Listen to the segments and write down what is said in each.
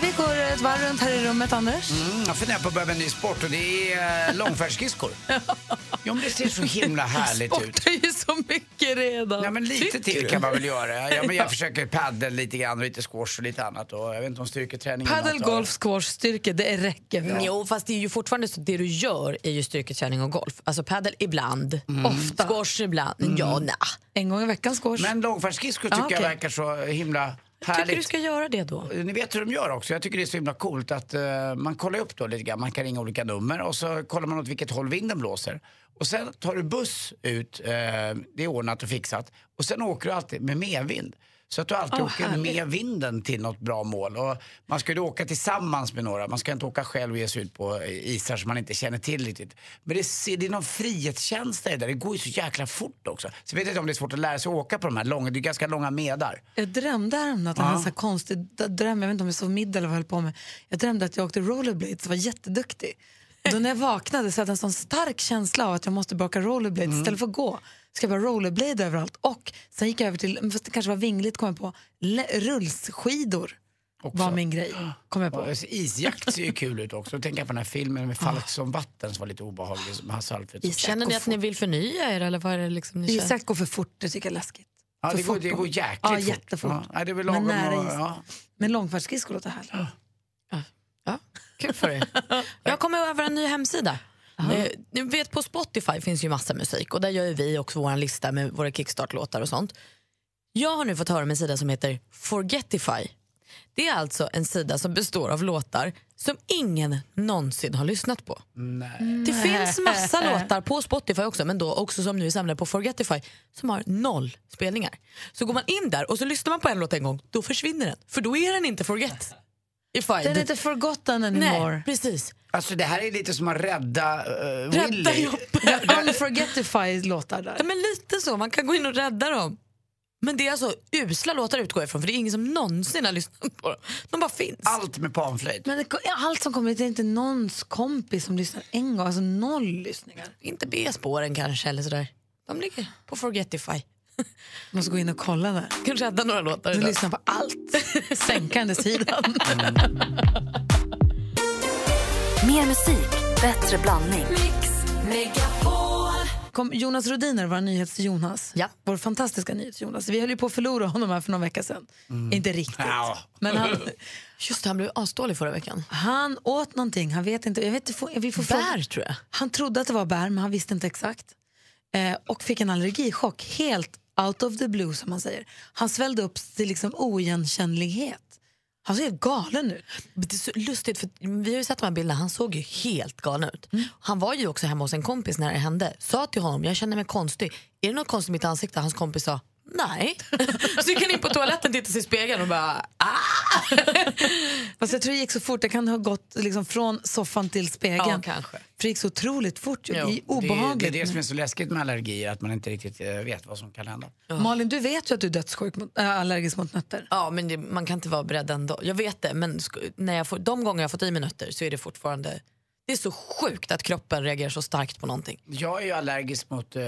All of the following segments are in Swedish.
Vi går ett varv runt här i rummet, Anders. Mm, jag funderar på att börja med en ny sport och det är uh, långfärdsskridskor. ja, men det ser så himla härligt ut. är ju så mycket redan. Ja, men lite Tycker till du? kan man väl göra. Ja, men jag försöker paddel lite grann och lite squash och lite annat. Och jag vet inte om styrketräning av golf, squash, styrke, det räcker väl? Jo, fast det är ju fortfarande så det du gör är ju styrketräning och golf. Alltså padel ibland, Ofta. squash ibland. Ja, nej. En gång i veckan squash. Men långfärdsskridskor tycker Ja, jag okej. verkar så himla Tycker du härligt. ska göra det då? Ni vet hur de gör också. Jag tycker det är så himla coolt att eh, man kollar upp då lite grann. Man kan ringa olika nummer och så kollar man åt vilket håll vinden blåser. Och sen tar du buss ut, eh, det är ordnat och fixat. Och sen åker du alltid med medvind. Så att du alltid Åh, åker härligt. med vinden till något bra mål. Och man ska ju åka tillsammans med några. Man ska inte åka själv och ge sig ut på isar som man inte känner till riktigt. Men det, det är någon frihetskänsla i det. Det går ju så jäkla fort också. Så jag vet inte om det är svårt att lära sig åka på de här långa, det är ganska långa medar. Jag drömde häromnatten, jag hade en sån här konstig dröm, jag vet inte om jag sov middag eller vad jag höll på med. Jag drömde att jag åkte rollerblades och var jätteduktig. Då när jag vaknade så hade jag en sån stark känsla av att jag måste börja åka rollerblades istället för att gå. Ska bara rollerblade överallt. Och sen gick jag över till, fast det kanske var vingligt kom jag på, rullskidor var min grej. Kom jag på. Ja, alltså, Isjakt ser ju kul ut också. Då tänker jag på den här filmen med Falk som vatten som var lite obehaglig. Som Hasse. Känner ni att ni vill förnya er eller vad är det liksom ni? Isjakt går för fort, det tycker jag är läskigt. Ja, det går, det går- jäkligt ja, fort. jättefort. Ja, det är väl Men lagom nära och- is. ja. Men långfärdsskridskor låter härligt. Ja, kul för er. Jag kommer över en ny hemsida. Eh, Ni vet på Spotify finns ju massa musik och där gör vi också vår lista med våra kickstart-låtar och sånt. Jag har nu fått höra om en sida som heter Forgetify. Det är alltså en sida som består av låtar som ingen någonsin har lyssnat på. Det finns massa låtar på Spotify också, men då också som nu är samlade på Forgetify, som har noll spelningar. Så går man in där och så lyssnar man på en låt en gång, då försvinner den. För då är den inte Forget. Den är inte forgotten anymore. Nej, precis. Alltså det här är lite som att rädda uh, Rädda Willy. jobbet. Unforgetify låtar där. Ja, men lite så, man kan gå in och rädda dem. Men det är alltså usla låtar utgår ifrån för det är ingen som någonsin har lyssnat på dem. De bara finns. Allt med panflöjt. Men det, allt som kommer hit är inte någons kompis som lyssnar en gång, alltså noll lyssningar. Inte B-spåren kanske eller sådär. De ligger på Forgetify. Måste gå in och kolla där. Kan rädda några låtar Du idag. lyssnar på allt. Sänka den där sidan. Mer musik, bättre blandning. Kom Jonas Rodiner, vår nyhets-Jonas. Ja. Vår fantastiska nyhets-Jonas. Vi höll ju på att förlora honom här för någon vecka sedan. Inte riktigt. Ja. Men han, Just det, han blev asdålig förra veckan. han åt någonting, han vet inte. Jag vet, får- vi får fråga- Bär tror jag. Han trodde att det var bär, men han visste inte exakt. Eh, och fick en allergichock, helt out of the blue som man säger. Han svällde upp till liksom oigenkännlighet. Han ser helt galen ut. Det är så lustigt, för vi har ju sett de här bilderna. Han såg ju helt galen ut. Han var ju också hemma hos en kompis när det hände. Sa till honom, jag känner mig konstig. Är det något konstigt i mitt ansikte? Hans kompis sa, nej. så gick han in på toaletten, tittade sig i spegeln och bara, ah! Fast jag tror det gick så fort, det kan ha gått liksom från soffan till spegeln. Ja, kanske. För det gick så otroligt fort. Jo, det är obehagligt. det är det som är så läskigt med allergier, att man inte riktigt eh, vet vad som kan hända. Malin, du vet ju att du är dödssjuk mot, äh, allergisk mot nötter. Ja, men det, man kan inte vara beredd ändå. Jag vet det, men när jag får, de gånger jag har fått i mig nötter så är det fortfarande... Det är så sjukt att kroppen reagerar så starkt på någonting. Jag är ju allergisk mot eh,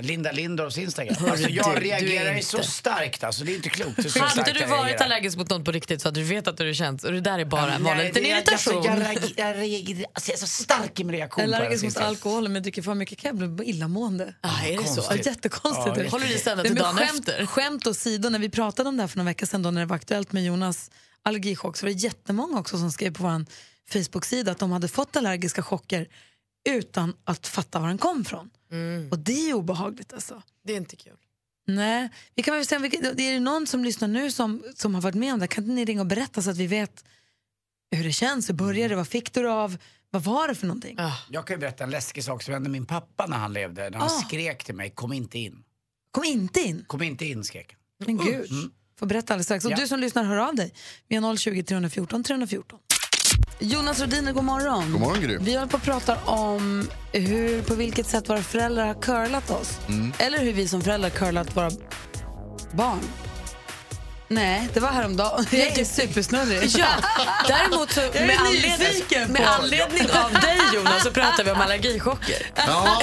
Linda Lindorffs Instagram. Alltså, jag reagerar är ju så starkt, alltså, det är inte klokt. så Hade du varit reagerar. allergisk mot något på riktigt så hade du vetat hur det känns. Och det där är bara en vanlig liten det är- irritation. Alltså, jag, reagerar, jag, reagerar, alltså, jag är så stark i min reaktion är allergisk mot alkohol men jag dricker för mycket kan jag bli illamående. Ah, är det så? Ja, Konstigt. jättekonstigt. Ja, är. Håller du i Nej, till dagen skämt, efter? Skämt åsido, när vi pratade om det här för några veckor sedan då, när det var aktuellt med Jonas allergichock så var det jättemånga också som skrev på vår Facebook-sida att de hade fått allergiska chocker utan att fatta var den kom från. Och det är ju obehagligt alltså. Det är inte kul. Nej, vi kan väl se om vi, är det någon som lyssnar nu som, som har varit med om det? Kan inte ni ringa och berätta så att vi vet hur det känns? Hur började det? Vad fick du av? Vad var det för någonting? Ah. Jag kan ju berätta en läskig sak som hände min pappa när han levde. När han Ah. skrek till mig, kom inte in. Kom inte in. Kom inte in, skrek han. Men gud. Får berätta alldeles strax. Och Ja. du som lyssnar, hör av dig. Vi har 020 314 314. Jonas Rodiner, god morgon. God morgon, Gry. Vi håller på att prata om hur, på vilket sätt våra föräldrar har curlat oss. Mm. Eller hur vi som föräldrar curlat våra barn. Nej, det var häromdagen. Jag är supersnurrig. Ja, däremot så är med anledning, med anledning av dig så pratar vi om allergichocker. Ja,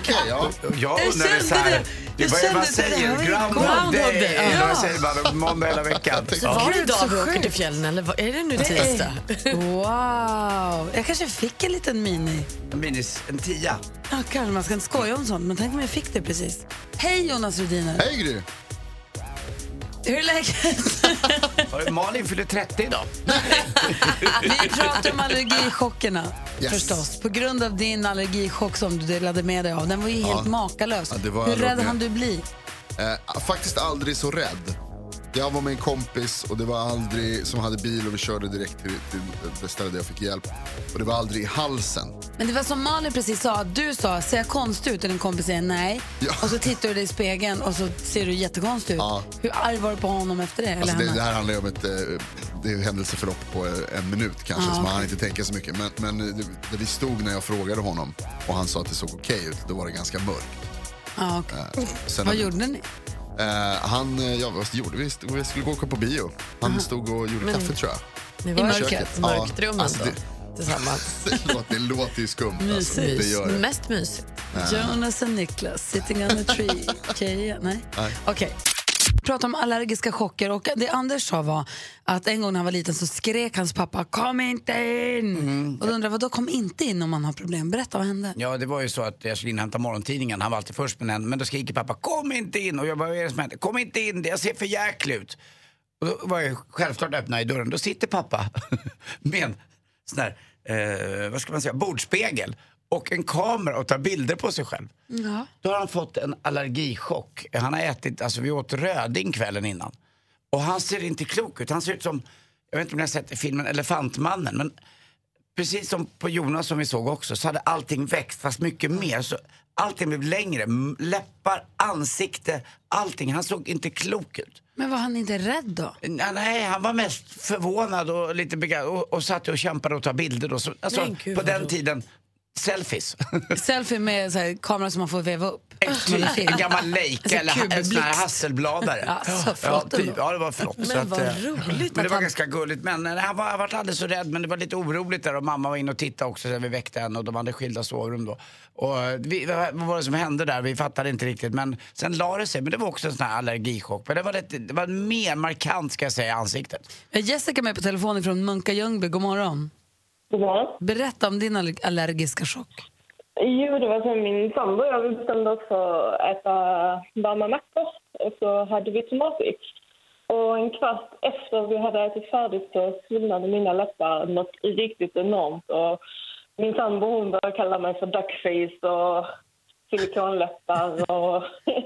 okej. ja. Och Jag undrar så här, det. Jag är vad. Det säger, Groundhog Day, Ja. vad säger man, måndag hela veckan. Ja. Var det idag så vi åker till fjällen eller vad- är det nu tisdag? Wow! Jag kanske fick en liten mini. En Minis, en tia. Ja, kanske man ska inte skoja om sånt, men tänk om jag fick det precis. Hej Jonas Rhodiner. Hej Gry. Hur är läget? Malin fyller 30 idag. Vi pratar om allergichockerna Yes. förstås. På grund av din allergichock som du delade med dig av. Den var ju helt makalös. Ja, Hur rädd hann du bli? Eh, faktiskt aldrig så rädd. Jag var med en kompis och det var aldrig som hade bil och vi körde direkt till, till det ställe där jag fick hjälp. Och det var aldrig i halsen. Men det var som Malin precis sa, du sa ser jag konstig ut och din kompis säger nej. Ja. Och så tittar du dig i spegeln och så ser du jättekonstig ut. Ja. Hur arg var du på honom efter det? Alltså det, det här handlar ju om ett, eh, det är händelseförlopp på eh, en minut kanske, Ja, så man hann inte tänka så mycket. Men, men eh, det, vi stod när jag frågade honom och han sa att det såg okej ut, då var det ganska mörkt. ja, sen Vad gjorde ni? Eh, han, eh, ja vad gjorde vi? Vi skulle gå och åka på bio. Han stod och gjorde kaffe tror jag. Ni I var i mörkret. Köket. mörkrummet alltså, då, det, tillsammans. det, låter, det låter ju skumt. Alltså, det gör det. Mest mysigt. Jonas och Niklas sitting on a tree. Okej, nej. Nej. Okej. Prata om allergiska chocker. Och det Anders sa var att en gång när han var liten så skrek hans pappa kom inte in. Och då undrar jag, vad då kom inte in om man har problem? Berätta, vad hände? Ja, det var ju så att jag skulle inhämta morgontidningen. Han var alltid först med den. Men då skriker pappa, kom inte in! Och jag bara, vad är det som händer? Kom inte in, jag ser för jäkligt ut. Och då var jag självklart öppna i dörren. Då sitter pappa med en sån här, eh, vad ska man säga, bordspegel och en kamera och tar bilder på sig själv. Ja. Då har han fått en allergichock. Han har ätit, alltså vi åt röding kvällen innan. Och han ser inte klok ut. Han ser ut som, jag vet inte om ni har sett filmen Elefantmannen, men precis som på Jonas som vi såg också så hade allting växt fast mycket mer. Så allting blev längre. Läppar, ansikte, allting. Han såg inte klok ut. Men var han inte rädd då? Nej, han var mest förvånad och lite bega- och, och satt och kämpade och tog bilder. Då. Så, alltså, på den tiden, selfies. Selfie med så här, kamera som man får veva upp. Film. en gammal Leica eller en sån här. Hasselbladare. Alltså, ja, typ, ja, det var flott. Men så att, vad eh, roligt Men det var han- ganska gulligt. Men eh, han var, han var alldeles så rädd, men det var lite oroligt där och mamma var inne och tittade också så vi väckte henne och de hade skilda sovrum då. Och eh, vi, vad vad var det som hände där? Vi fattade inte riktigt. Men sen la det sig. Men det var också en sån här allergichock. Men det var, lite, det var mer markant ska jag säga i ansiktet. Jessica med på telefonen från Munka Ljungby. God morgon. Morgon. Berätta om din aller- allergiska chock. Jo, det var så min sambo och jag vi bestämde oss för att äta varma mackor och så hade vi tomatvick. Och en kvart efter vi hade ätit färdigt så svullnade mina läppar något riktigt enormt. Och min sambo hon började kalla mig för duckface och silikonläppar och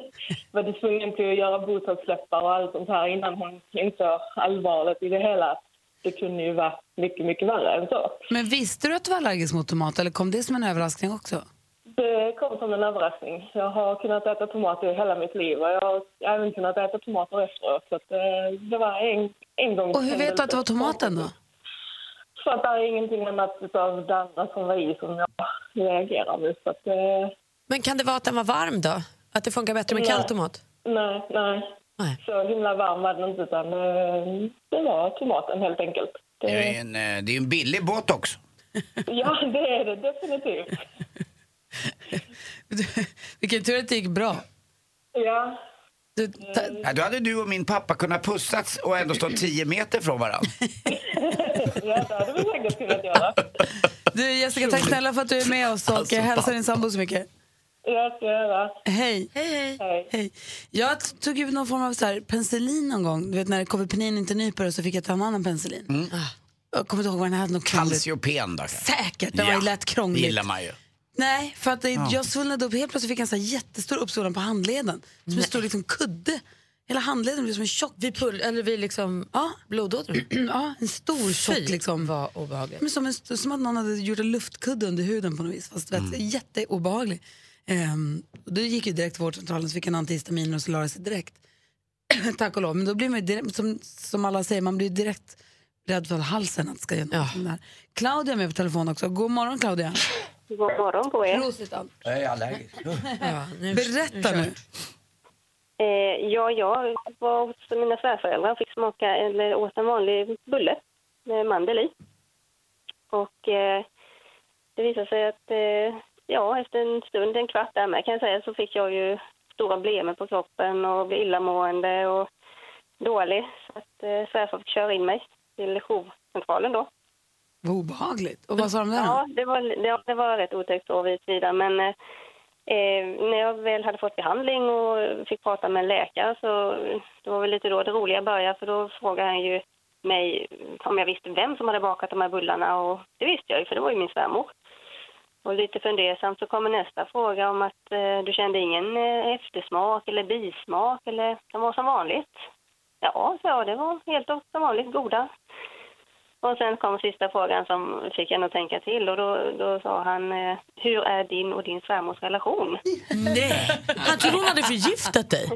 var tvungen till att göra botoxläppar och allt sånt här innan hon insåg allvaret i det hela. Det kunde ju vara mycket, mycket värre än så. Men visste du att du var allergisk mot tomat eller kom det som en överraskning också? Det kom som en överraskning. Jag har kunnat äta tomater i hela mitt liv och jag har även kunnat äta tomater efteråt. Så att, eh, det var en, en gång... Och hur vet du att det var tomaten då? För att det är ingenting annat av det andra som var i som jag reagerar med. Så att, eh, Men kan det vara att den var varm då? Att det funkar bättre med Nej. kall tomat? nej, nej. Nej. Så himla varm var den inte utan eh, det var tomaten helt enkelt. Det är Det, ju en, eh, det är en billig båt också. ja, det är det definitivt. Vilken tur att det gick bra. Ja, Du, ta, Ja, då hade du och min pappa kunnat pussats och ändå stå 10 meter från varandra. ja det hade vi säkert kunnat göra. du Jessica, tack snälla för att du är med oss och Alltså, hälsa din sambo så mycket. Jag ska göra. Hej. Hej, hej. Hej. Jag t- tog ut någon form av så här penicillin någon gång. Du vet när Covipenin inte nyper så fick jag ta en annan penicillin. Jag kommer inte ihåg vad den hade. Calciopen då. Säkert, den var ju lätt det krångligt. gillar man ju. Nej, för att det, jag svullnade upp. Helt plötsligt fick jag en så här jättestor uppsvullan på handleden. Som en stor liksom, kudde. Hela handleden blev som en tjock. Vi pull, eller vi liksom Ja, blodådror. ja en stor tjock Fy, liksom. vad obehagligt. Men som, en, som att någon hade gjort en luftkudde under huden på något vis. Fast mm. jätteobehaglig. Um, då gick jag direkt till vårdcentralen så fick jag en antihistamin och så la sig direkt. Tack och lov. Men då blir man ju direkt, som, som alla säger, man blir direkt rädd för halsen att det ska göra Ja. någonting där. Claudia är med på telefon också. God morgon Claudia. God morgon på er. Prosit Ann. Jag är allergisk. Ja, nu, Berätta kör. nu. Eh, ja, jag var hos mina svärföräldrar och fick smaka, eller åt en vanlig bulle med mandel i. Och eh, det visade sig att eh, ja, efter en stund, en kvart där med kan jag säga, så fick jag ju stora blemer på kroppen och blev illamående och dålig. Så att eh, svärfar fick köra in mig till jourcentralen då. Vad obehagligt. Och vad sa de där? Ja, det var, det, det var rätt otäckt så vid sidan. Men eh, eh, när jag väl hade fått behandling och fick prata med en läkare så det var väl lite då det roliga började. För då frågade han ju mig om jag visste vem som hade bakat de här bullarna. Och det visste jag ju, för det var ju min svärmor. Och lite fundersamt så kommer nästa fråga om att eh, du kände ingen eh, eftersmak eller bismak eller de var som vanligt. Ja, så ja, det var helt som vanligt goda. Och sen kom sista frågan som fick en att tänka till och då, då sa han eh, hur är din och din svärmors relation? Nej, han trodde hon hade förgiftat dig.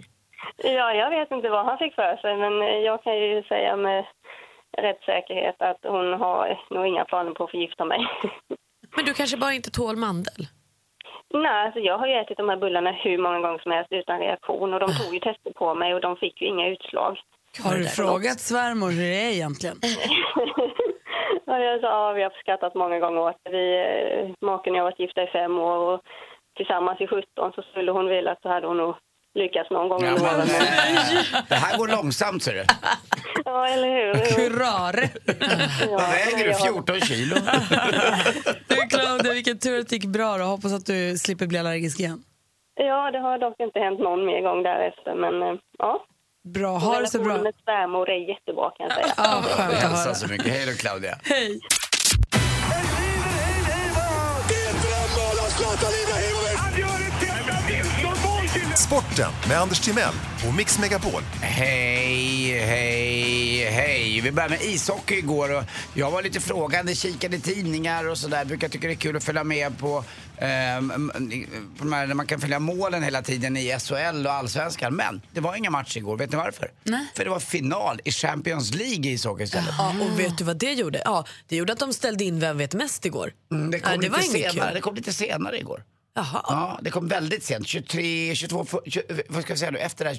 Ja, jag vet inte vad han fick för sig men jag kan ju säga med rätt säkerhet att hon har nog inga planer på att förgifta mig. Men du kanske bara inte tål mandel? Nej, alltså jag har ju ätit de här bullarna hur många gånger som helst utan reaktion och de tog ju tester på mig och de fick ju inga utslag. Har du frågat svärmor hur det är egentligen? Ja, jag sa, ja, vi har skrattat många gånger åt det. Vi, eh, maken och jag har varit gifta i fem år och tillsammans i 17 så skulle hon vilja så hade hon nog lyckats någon gång Ja, men, eh, det här går långsamt ser du. Ja, eller hur? Ja, Vad väger du? jag har- 14 kilo? Du Claudia, vilken tur att det gick bra då. Hoppas att du slipper bli allergisk igen. Ja, det har dock inte hänt någon mer gång därefter, men eh, ja. Bra, ha det så Relationen bra. med svärmor är jättebra kan jag säga. Ja, skönt att Hälsa höra. så mycket. Hej då Claudia. Hej! Sporten med Anders Timell och Mix Megapol. Hej, hej, hej. Vi började med ishockey igår och jag var lite frågande, kikade i tidningar och sådär. Brukar tycka det är kul att följa med på, ehm, på de här, när man kan följa målen hela tiden i SHL och Allsvenskan. Men det var inga matcher igår. Vet ni varför? Nej. För det var final i Champions League i ishockey istället. Ja, och vet du vad det gjorde? Ja, det gjorde att de ställde in Vem vet mest igår. Mm, det, kom Nej, det var lite senare, kul. det kom lite senare igår. Jaha. Ja, det kom väldigt sent. 23, 22, för- tju- vad ska jag säga nu, efter det här,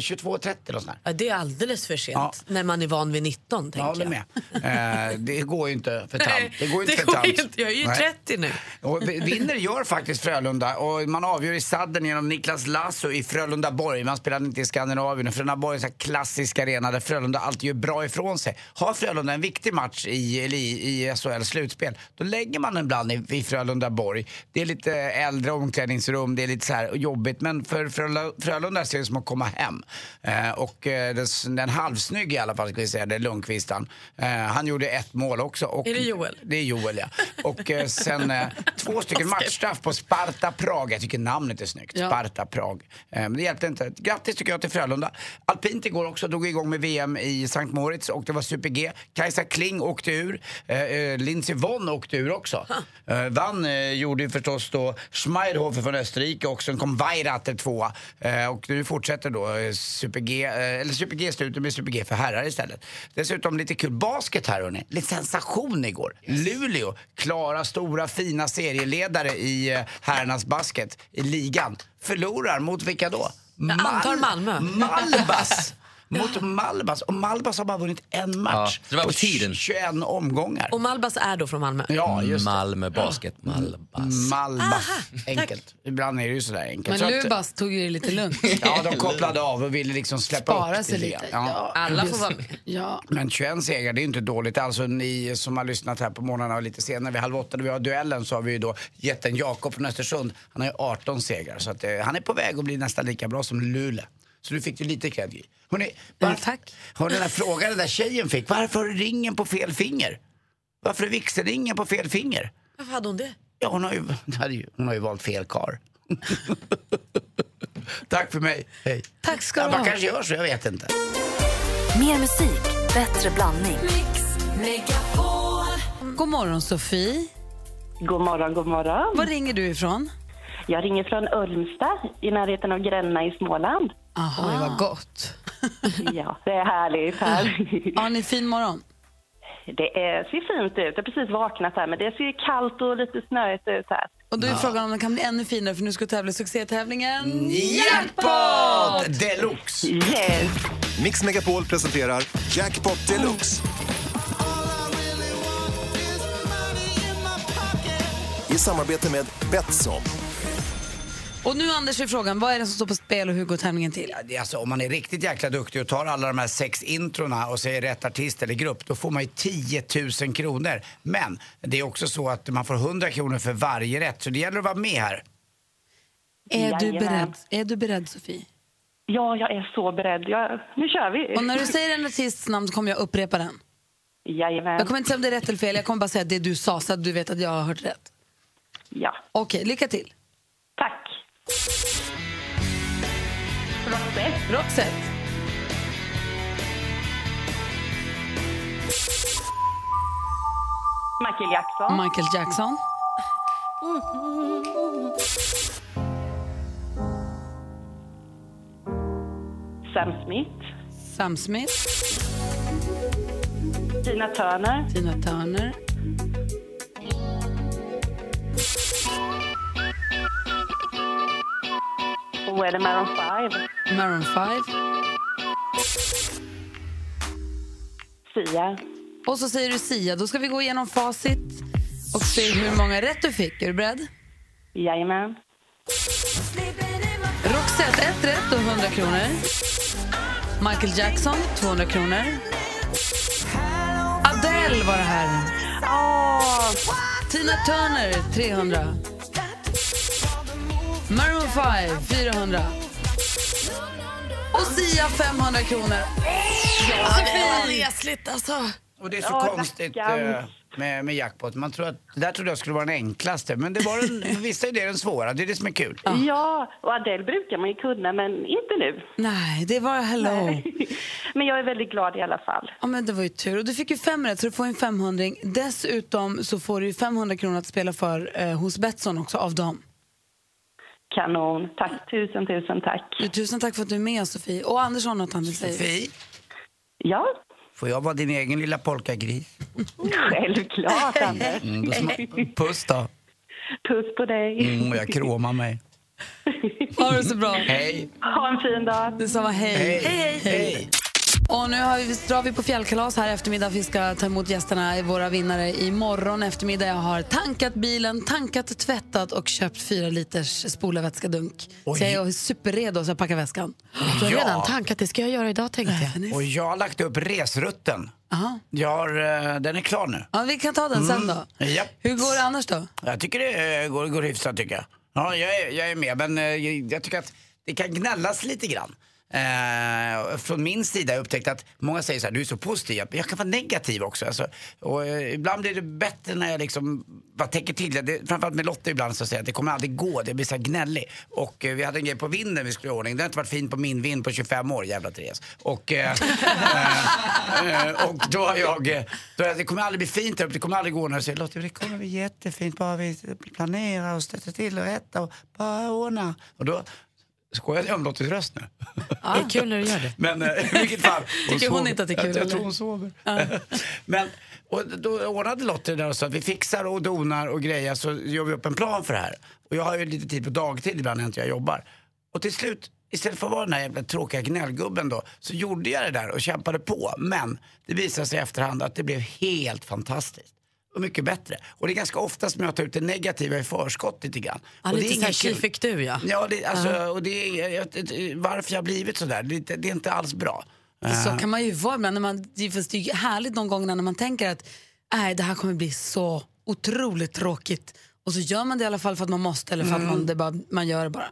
22.30 och sånt där. Ja, det är alldeles för sent Ja. när man är van vid 19 Jag tänker håller jag. med. Eh, det går ju inte för tant. Nej, Det går inte det för tant. inte. Jag är ju Nej. 30 nu. Och vinner gör faktiskt Frölunda och man avgör i sadden genom Niklas Lasso i Frölundaborg. Man spelade inte i Skandinavien Frölundaborg är en sån här klassisk arena där Frölunda alltid gör bra ifrån sig. Har Frölunda en viktig match i, eller i, i SHL slutspel, då lägger man den ibland i, i Frölundaborg. Det är lite äldre omklädningsrum, det är lite så här jobbigt men för Frölunda, ser det som att komma hem. Eh, och eh, den, den halvsnygg i alla fall ska vi säga, det är Lundqvistan. Eh, han gjorde ett mål också. Och, Är det Joel? det är Joel ja. Och eh, sen eh, två stycken matchstraff på Sparta Prag. Jag tycker namnet är snyggt. Ja. Sparta Prag. Eh, men det hjälpte inte. Grattis tycker jag till Frölunda. Alpint igår också drog igång med VM i Sankt Moritz och det var Super-G. Kajsa Kling åkte ur. Eh, eh, Lindsey Vonn åkte ur också. Eh, vann eh, gjorde ju förstås då Schmeidhofer från Österrike och sen kom Weirater tvåa. Och nu fortsätter då Super-G, eller Super-G slutar med Super-G för herrar istället. Dessutom lite kul basket här hörni. Lite sensation igår. Luleå, klara, stora, fina serieledare i eh, herrarnas basket i ligan. Förlorar mot vilka då? Jag antar Malmö. Malbas! Mot Malbas. Och Malbas har bara vunnit en match Ja, det var på tiden. 21 omgångar. Och Malbas är då från Malmö. Ja, just det. Malmö Basket, Malbas. Malbas. Enkelt. Ibland är det ju sådär enkelt. Men Så att- Lubas tog ju det lite lugnt. Ja, de kopplade av och ville liksom släppa Spara upp sig det lite. grann. Ja. Alla får vara med. Ja. Men 21 segrar, det är ju inte dåligt. Alltså ni som har lyssnat här på morgnarna och lite senare vid halv åtta när vi har duellen så har vi ju då jätten Jakob från Östersund. Han har ju 18 segrar så att, eh, han är på väg att bli nästan lika bra som Luleå. Så du fick ju lite cred Gry. Hörrni, var, tack. Hör den där frågan den där tjejen fick. Varför har du ringen på fel finger? Varför är vigselringen på fel finger? Varför hade hon det? Ja, hon har ju, hon har ju valt fel kar. Tack för mig. Hej. Tack ska Ja, du man ha. kanske gör så, jag vet inte. Mer musik, bättre blandning. God morgon Sofie. God morgon, god morgon. Var ringer du ifrån? Jag ringer från Ulmsta i närheten av Gränna i Småland. Aha. Oj, vad gott. Ja, det är härligt här. Har ni fin morgon? Det är, ser fint ut. Jag har precis vaknat här, men det ser kallt och lite snöigt ut här. Och då är frågan om den kan bli ännu finare för nu ska du tävla i succétävlingen Jackpot deluxe! Yes. Mix Megapol presenterar Jackpot Deluxe. i samarbete med Betsson. Och nu Anders är frågan, vad är det som står på spel och hur går tävlingen till? Ja, det är alltså, om man är riktigt jäkla duktig och tar alla de här sex introna och säger rätt artist eller grupp, då får man ju 10 000 kronor. Men det är också så att man får 100 kronor för varje rätt, så det gäller att vara med här. Är du, beredd? är du beredd Sofie? Ja, jag är så beredd. Jag, nu kör vi. Och när du säger en artists namn så kommer jag upprepa den. Jajamän. Jag kommer inte säga om det är rätt eller fel, jag kommer bara säga det du sa så att du vet att jag har hört rätt. Ja, Okej, lycka till. Roxette. Roxette. Michael Jackson. Michael Jackson. Sam Smith. Sam Smith. Tina Turner. Tina Turner. Och är det Maroon 5? Maroon 5. Sia. Och så säger du Sia. Då ska vi gå igenom facit och se hur många rätt du fick. Är du beredd? Jajamän. Roxette, ett rätt och 100 kronor. Michael Jackson, 200 kronor. Adele var det här. Tina Turner, 300. Maroon 5, 400. Och Sia, 500 kronor. Ja, det var resligt alltså. Och det är så Ja, konstigt eh, med, med jackpot. Man tror att, det där trodde jag skulle vara den enklaste, men det var den, vissa är det den svåra. Det är det som är kul. Ja. och Adele brukar man ju kunna, men inte nu. Nej, det var Hello. Men jag är väldigt glad i alla fall. Ja, men det var ju tur. Och du fick ju fem rätt, så du får en 500 Dessutom så får du ju 500 kronor att spela för eh, hos Betsson också av dem. Kanon. Tack. Tusen, tusen tack. Tusen tack för att du är med Sofie. Och Andersson, något han vill säga. Sofie, Ja, får jag vara din egen lilla polkagris? självklart, Anders. Mm, då sma- Puss då. Puss på dig. Mm, jag kråmar mig. Ha det så bra. Hej. Ha en fin dag. Detsamma, hej. Hej. Hej. Och nu har vi, drar vi på fjällkalas här i eftermiddag. Vi ska ta emot gästerna, våra vinnare, imorgon eftermiddag. Jag har tankat bilen, tankat, tvättat och köpt fyra liters spolarvätskadunk. Oj. Så jag är superredo så jag packar väskan. Du har Ja. redan tankat, det ska jag göra idag tänkte jag. Och jag har lagt upp resrutten. Aha. Jag har, eh, den är klar nu. Ja, vi kan ta den sen då. Japp. Hur går det annars då? Jag tycker det eh, går, går hyfsat tycker jag. Ja, jag är, jag är med, men eh, jag, jag tycker att det kan gnällas lite grann. Eh, från min sida har jag upptäckt att många säger så här, du är så positiv. Jag, jag kan vara negativ också. Alltså, och, eh, ibland blir det bättre när jag liksom bara tänker till. Det, framförallt med Lotta ibland så säger jag att det kommer aldrig gå, det blir så här gnällig. Och eh, vi hade en grej på vinden vi skulle göra ordning. Det har inte varit fint på min vind på 25 år, jävla Therese. Och, eh, eh, och då har jag, eh, då har det kommer aldrig bli fint här uppe, det kommer aldrig gå. När jag säger Lotta, det kommer bli jättefint bara vi planerar och stöter till och rätta och bara ordna. Och då Skojar jag om Lottis röst nu? Ja, det är kul när du gör det. Men eh, i vilket fall. Tycker hon sover. inte att det är kul, Jag, jag tror hon sover. Men och då ordnade Lotte det där och sa att vi fixar och donar och grejer så gör vi upp en plan för det här. Och jag har ju lite tid på dagtid ibland när inte jag jobbar. Och till slut, istället för att vara den här jävla tråkiga gnällgubben då, så gjorde jag det där och kämpade på. Men det visade sig i efterhand att det blev helt fantastiskt. Och mycket bättre. Och det är ganska ofta som jag tar ut det negativa i förskott lite grann. Ja, och lite är så här, ingen kul. tji fick du ja. Ja, det, alltså, och det är, jag, varför jag har blivit sådär, det, det är inte alls bra. Så kan man ju vara ibland. När man, det är- fast det är ju härligt de gångerna när man tänker att nej, det här kommer bli så otroligt tråkigt. Och så gör man det i alla fall för att man måste eller för att man, det bara, man gör det bara.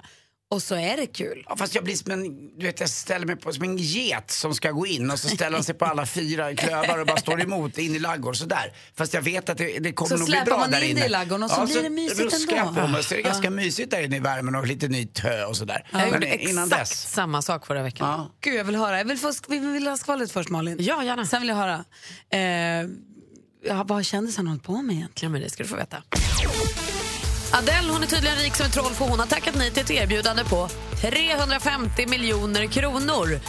Och så är det kul. Ja, fast jag blir som en, du vet, jag ställer mig på, som en get som ska gå in och så ställer han sig på alla fyra klövar och bara står emot in i ladugården sådär. Fast jag vet att det, det kommer Så nog bli släpar bra man där in inne. det i ladugården och så blir det mysigt ruskar jag ändå. på mig så är det Ja. ganska mysigt där inne i värmen och lite nytt hö och sådär. Jag Men exakt dess. samma sak förra veckan. Ja. Gud, jag vill höra. Jag vill, få, vi vill ha skvallret först, Malin. Ja, gärna. Sen vill jag höra. Eh, ja, vad har kändisen hållit på med egentligen? Ja, men det ska du få veta. Adele hon är tydligen rik som ett troll för hon har tackat nej till ett erbjudande på 350 miljoner kronor.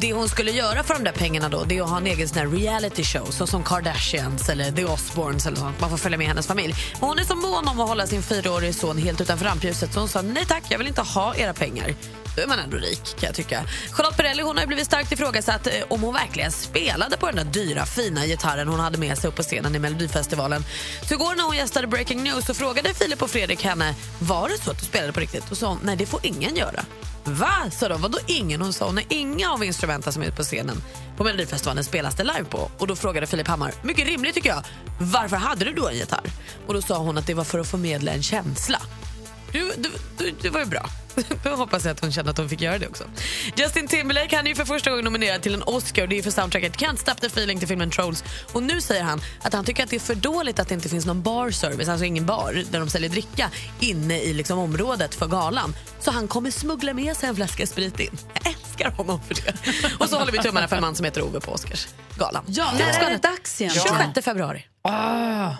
Det hon skulle göra för de där pengarna då det är att ha en egen sån här reality show så som Kardashians eller The Osbournes eller sånt. Man får följa med hennes familj. Men hon är så mån om att hålla sin fyraårige son helt utanför rampljuset så hon sa nej tack, jag vill inte ha era pengar då är man ändå rik kan jag tycka. Charlotte Perrelli hon har ju blivit starkt ifrågasatt eh, om hon verkligen spelade på den där dyra fina gitarren hon hade med sig upp på scenen i Melodifestivalen. Så igår när hon gästade Breaking News så frågade Filip och Fredrik henne var det så att du spelade på riktigt och sa hon nej det får ingen göra. Va? sa de. Vadå ingen? Hon sa när inga av instrumenten som är ute på scenen på Melodifestivalen spelas det live på. Och då frågade Filip Hammar, mycket rimligt tycker jag, varför hade du då en gitarr? Och då sa hon att det var för att förmedla en känsla. Du, du, du, det var ju bra. Jag hoppas att hon kände att hon fick göra det också. Justin Timberlake han är ju för första gången nominerad till en Oscar och det är för soundtracket Can't Stop the Feeling till filmen Trolls. Och nu säger han att han tycker att det är för dåligt att det inte finns någon bar service, alltså ingen bar där de säljer dricka inne i liksom området för galan. Så han kommer smuggla med sig en flaska sprit in. Jag älskar honom för det. Och så håller vi tummarna för en man som heter Ove på Oscarsgalan. Ja, när är det dags igen? 26 februari. Ah.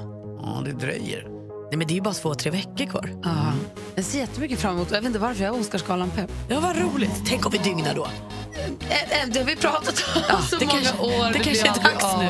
Ja, det dröjer. Nej, men det är ju bara två, tre veckor kvar. Ah. Jag ser jättemycket fram emot Jag vet inte varför jag är Oscarsgalan-pepp. Ja, vad roligt. Tänk om vi dygnar då. Det har vi pratat om Ja, så det många kanske- år. det blir kanske är dags av. nu.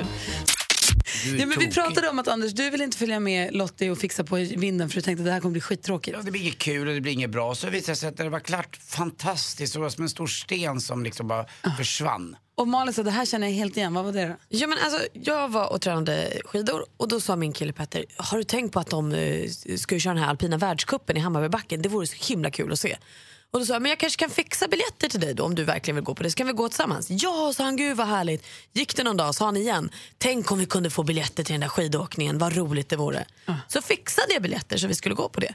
Ja, men vi pratade om att Anders, du vill inte följa med Lottie och fixa på vinden för du tänkte att det här kommer bli skittråkigt. Ja, det blir inget kul och det blir inget bra. Så visade det sig att det var klart, fantastiskt. Det var som en stor sten som liksom bara försvann. Och Malin sa det här känner jag helt igen. Vad var det då? Ja, men alltså, jag var och tränade skidor och då sa min kille Petter, har du tänkt på att de eh, ska köra den här alpina världscupen i Hammarbybacken? Det vore så himla kul att se. Och då sa jag, men jag kanske kan fixa biljetter till dig då om du verkligen vill gå på det. Så kan vi gå tillsammans? Ja, sa han, gud vad härligt. Gick det någon dag sa han igen, tänk om vi kunde få biljetter till den där skidåkningen, vad roligt det vore. Så fixade jag biljetter så vi skulle gå på det.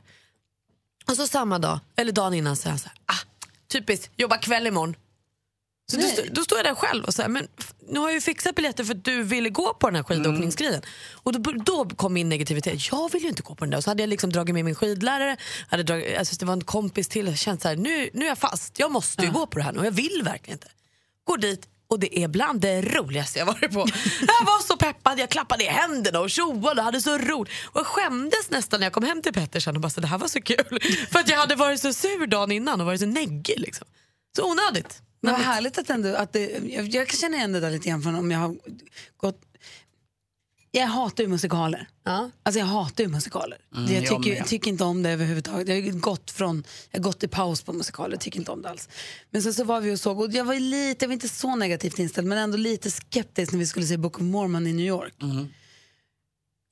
Och så samma dag, eller dagen innan, så jag så här, ah, typiskt, jobba kväll imorgon. Så då, då står jag där själv och säger men nu har jag ju fixat biljetter för att du ville gå på den här skidåkningsgrejen. Och då, då kom min negativitet, jag vill ju inte gå på den där. Och så hade jag liksom dragit med min skidlärare, hade dragit, alltså det var en kompis till, jag kände så här, nu, nu är jag fast, jag måste ju gå på det här nu och jag vill verkligen inte. Går dit och det är bland det roligaste jag varit på. Jag var så peppad, jag klappade i händerna och tjoade och hade så roligt. Och jag skämdes nästan när jag kom hem till Pettersson och bara så det här var så kul. För att jag hade varit så sur dagen innan och varit så neggig liksom. Så onödigt. Men vad härligt att ändå, att det, jag, jag kan känna igen det där lite grann från om jag har gått jag hatar ju musikaler. Ja. Alltså jag hatar ju musikaler. Mm, jag jag tycker, med. tycker inte om det överhuvudtaget. Jag har gått, från, jag har gått i paus på musikaler, tycker inte om det alls. Men sen så var vi och såg, och jag var, lite, jag var inte så negativt inställd men ändå lite skeptisk när vi skulle se Book of Mormon i New York. Mm.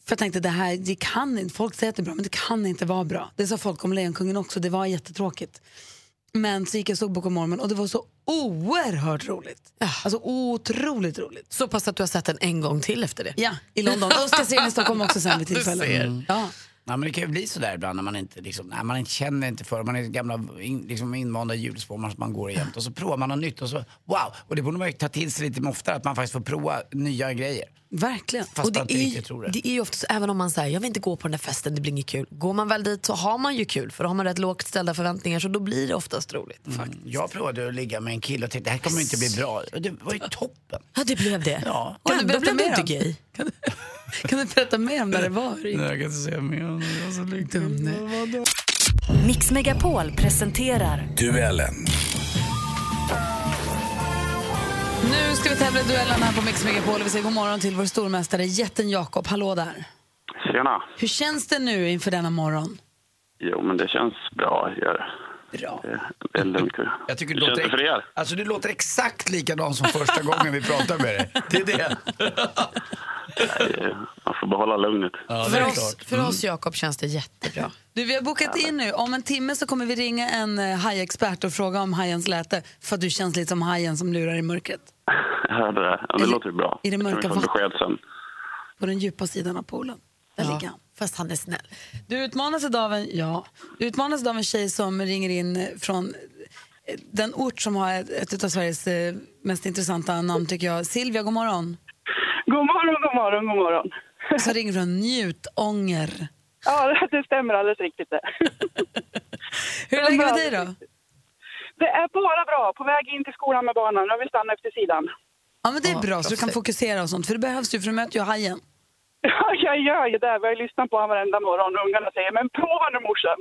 För jag tänkte, det här, det kan inte, folk säger att det är bra men det kan inte vara bra. Det sa folk om Lejonkungen också, det var jättetråkigt. Men så gick jag och såg Book Mormon och det var så oerhört roligt. Alltså otroligt roligt. Så pass att du har sett den en gång till efter det. Ja, i London. Och ska se den i Stockholm också sen vid tillfälle. Ja. Ja, men det kan ju bli sådär ibland när man inte, liksom, när man inte känner inte för Man är gamla in, liksom invanda hjulspår man, man går jämt och så provar man något nytt och så wow! Och det borde man ju ta till sig lite mer oftare att man faktiskt får prova nya grejer. Verkligen. Fast Och man det inte är, riktigt tror det. det är ju ofta så, även om man säger jag vill inte gå på den där festen, det blir inget kul. Går man väl dit så har man ju kul för då har man rätt lågt ställda förväntningar så då blir det oftast roligt. Mm. Jag provade att ligga med en kille och tänkte det här kommer inte bli bra. Och det var ju toppen. Ja, det blev det. Ja. Och ändå blev du inte gay. Kan du, du berätta mer om när det var? Nej, jag kan inte säga mer. Jag var så lycklig. Dum, nej. Mix Megapol presenterar Duellen. Nu ska vi tävla i duellen här på Mix Megapol och vi säger god morgon till vår stormästare jätten Jakob. Hallå där. Tjena. Hur känns det nu inför denna morgon? Jo, men det känns bra. Gör det. Bra. Det, det är lugnt. Jag tycker det känns det för låter, er? alltså, du låter exakt likadan som första gången vi pratade med dig. Det är det. Nej, Man får behålla lugnet. Ja, För oss, för oss Jakob känns det jättebra. Du, vi har bokat in nu. Om en timme så kommer vi ringa en eh, hajexpert och fråga om hajens läte. För att du känns lite som hajen som lurar i mörkret. Hörde det. Ja, det låter ju bra. i det mörka vattnet. På den djupa sidan av poolen. Där ligger han. Fast han är snäll. Du utmanas idag av en, ja, du utmanas idag av en tjej som ringer in eh, från eh, den ort som har ett, ett av Sveriges mest intressanta namn tycker jag. Silvia, god morgon. God morgon, god morgon, god morgon. Som ringer från Njutånger. Ja, det- det stämmer alldeles riktigt det. Hur är läget med dig då? Det är bara bra. På väg in till skolan med barnen. Jag vill stanna efter sidan. Ja, men det är bra så du kan fokusera och sånt. För det behövs ju för du möter ju hajen. Ja, jag gör ju det. Ju lyssnat på honom varenda morgon. Ungarna säger, men prova nu morsan.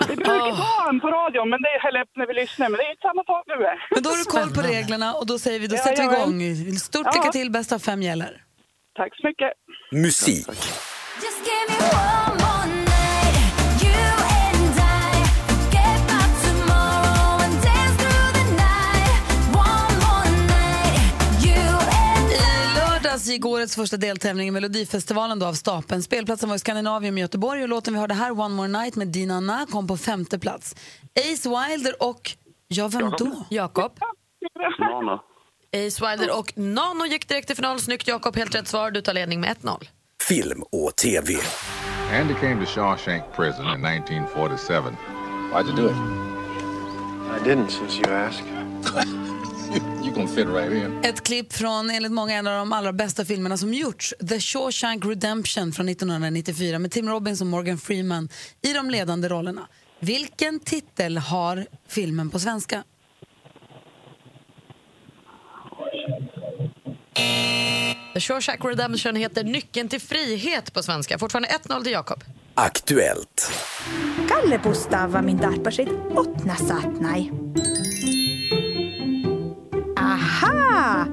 Vi brukar ta honom på radion, men det är, eller när vi lyssnar, men det är inte samma sak nu. Men då har du koll på reglerna och då säger vi, då Ja, sätter vi igång. Stort Ja. lycka till, bäst av fem gäller. Tack så mycket. Musik. Årets första deltävling i Melodifestivalen då av stapeln. Spelplatsen var i Skandinavien med Göteborg och låten vi hörde här, One More Night med Dina Anna, kom på femte plats. Ace Wilder och, ja vem då? Jakob. Nano. Ace Wilder och Nano gick direkt till final. Snyggt Jakob, helt rätt svar. Du tar ledning med 1-0. Film och TV. Andy came to Shawshank Prison in 1947. Why'd you do it? I didn't since you asked. Ett klipp från enligt många en av de allra bästa filmerna som gjorts, The Shawshank Redemption från 1994 med Tim Robbins och Morgan Freeman i de ledande rollerna. Vilken titel har filmen på svenska? The Shawshank Redemption heter Nyckeln till frihet på svenska. Fortfarande 1-0 till Jakob. Aktuellt. Kalle Pustava min tarpasit otna satnai. Aha!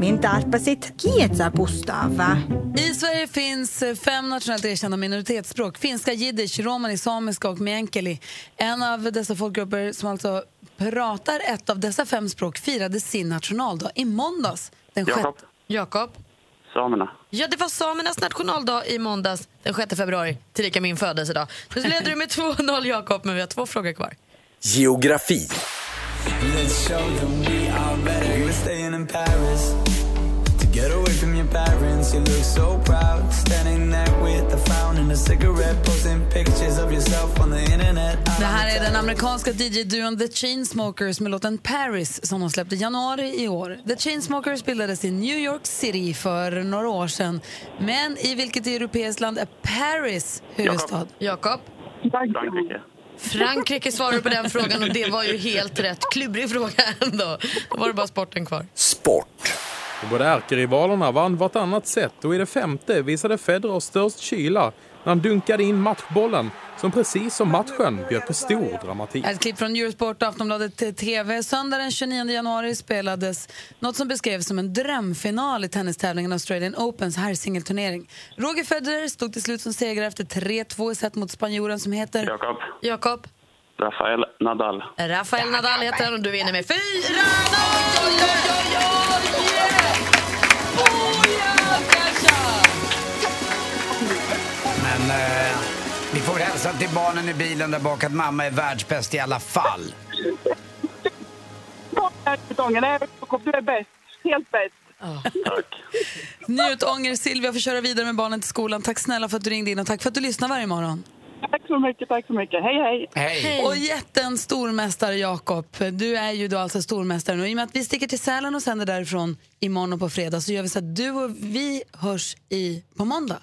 Min tarpasit kietsa Pustava. I Sverige finns eh, fem nationellt erkända minoritetsspråk. Finska, jiddisch, romani, samiska och meänkieli. En av dessa folkgrupper som alltså pratar ett av dessa fem språk firade sin nationaldag i måndags. Den Jakob. sjätte- Jakob. Samerna. Ja, det var samernas nationaldag i måndags den 6 februari, tillika min födelsedag. Nu leder du med 2-0 Jakob, men vi har två frågor kvar. Geografi. Staying in Paris to get away from your parents. You look so proud, standing there with a frown and a cigarette, posting pictures of yourself on the internet. Det här är den amerikanska DJ-duon The Chainsmokers med låten Paris som de släppte i januari i år. The Chainsmokers bildades i New York City för några år sedan. Men i vilket europeiskt land är Paris huvudstad? Jakob. Frankrike. Frankrike svarar på den frågan och det var ju helt rätt. Klubbrig fråga ändå. Då var det bara sporten kvar. Sport. De båda ärkerivalerna vann vartannat set och i det femte visade Federer störst kyla när han dunkade in matchbollen som precis som matchen bjöd på stor dramatik. Ett klipp från Eurosport och Aftonbladet TV. Söndag den 29 januari spelades något som beskrevs som en drömfinal i tennistävlingen Australian Opens herrsingelturnering. Roger Federer stod till slut som segrare efter 3-2 i set mot spanjoren som heter... Jakob. Jakob. Rafael Nadal. Rafael Nadal heter han och du vinner med 4-0! Men eh, ni får hälsa till barnen i bilen där bak att mamma är världsbäst i alla fall. Du är bäst. Helt bäst. Njut ånger, Silvia får köra vidare med barnen till skolan. Tack snälla för att du ringde in och tack för att du lyssnar varje morgon. Tack så mycket, tack så mycket. Hej, hej. Och jätten stormästare Jakob, du är ju då alltså stormästaren och i och med att vi sticker till Sälen och sänder därifrån imorgon och på fredag så gör vi så att du och vi hörs i, på måndag.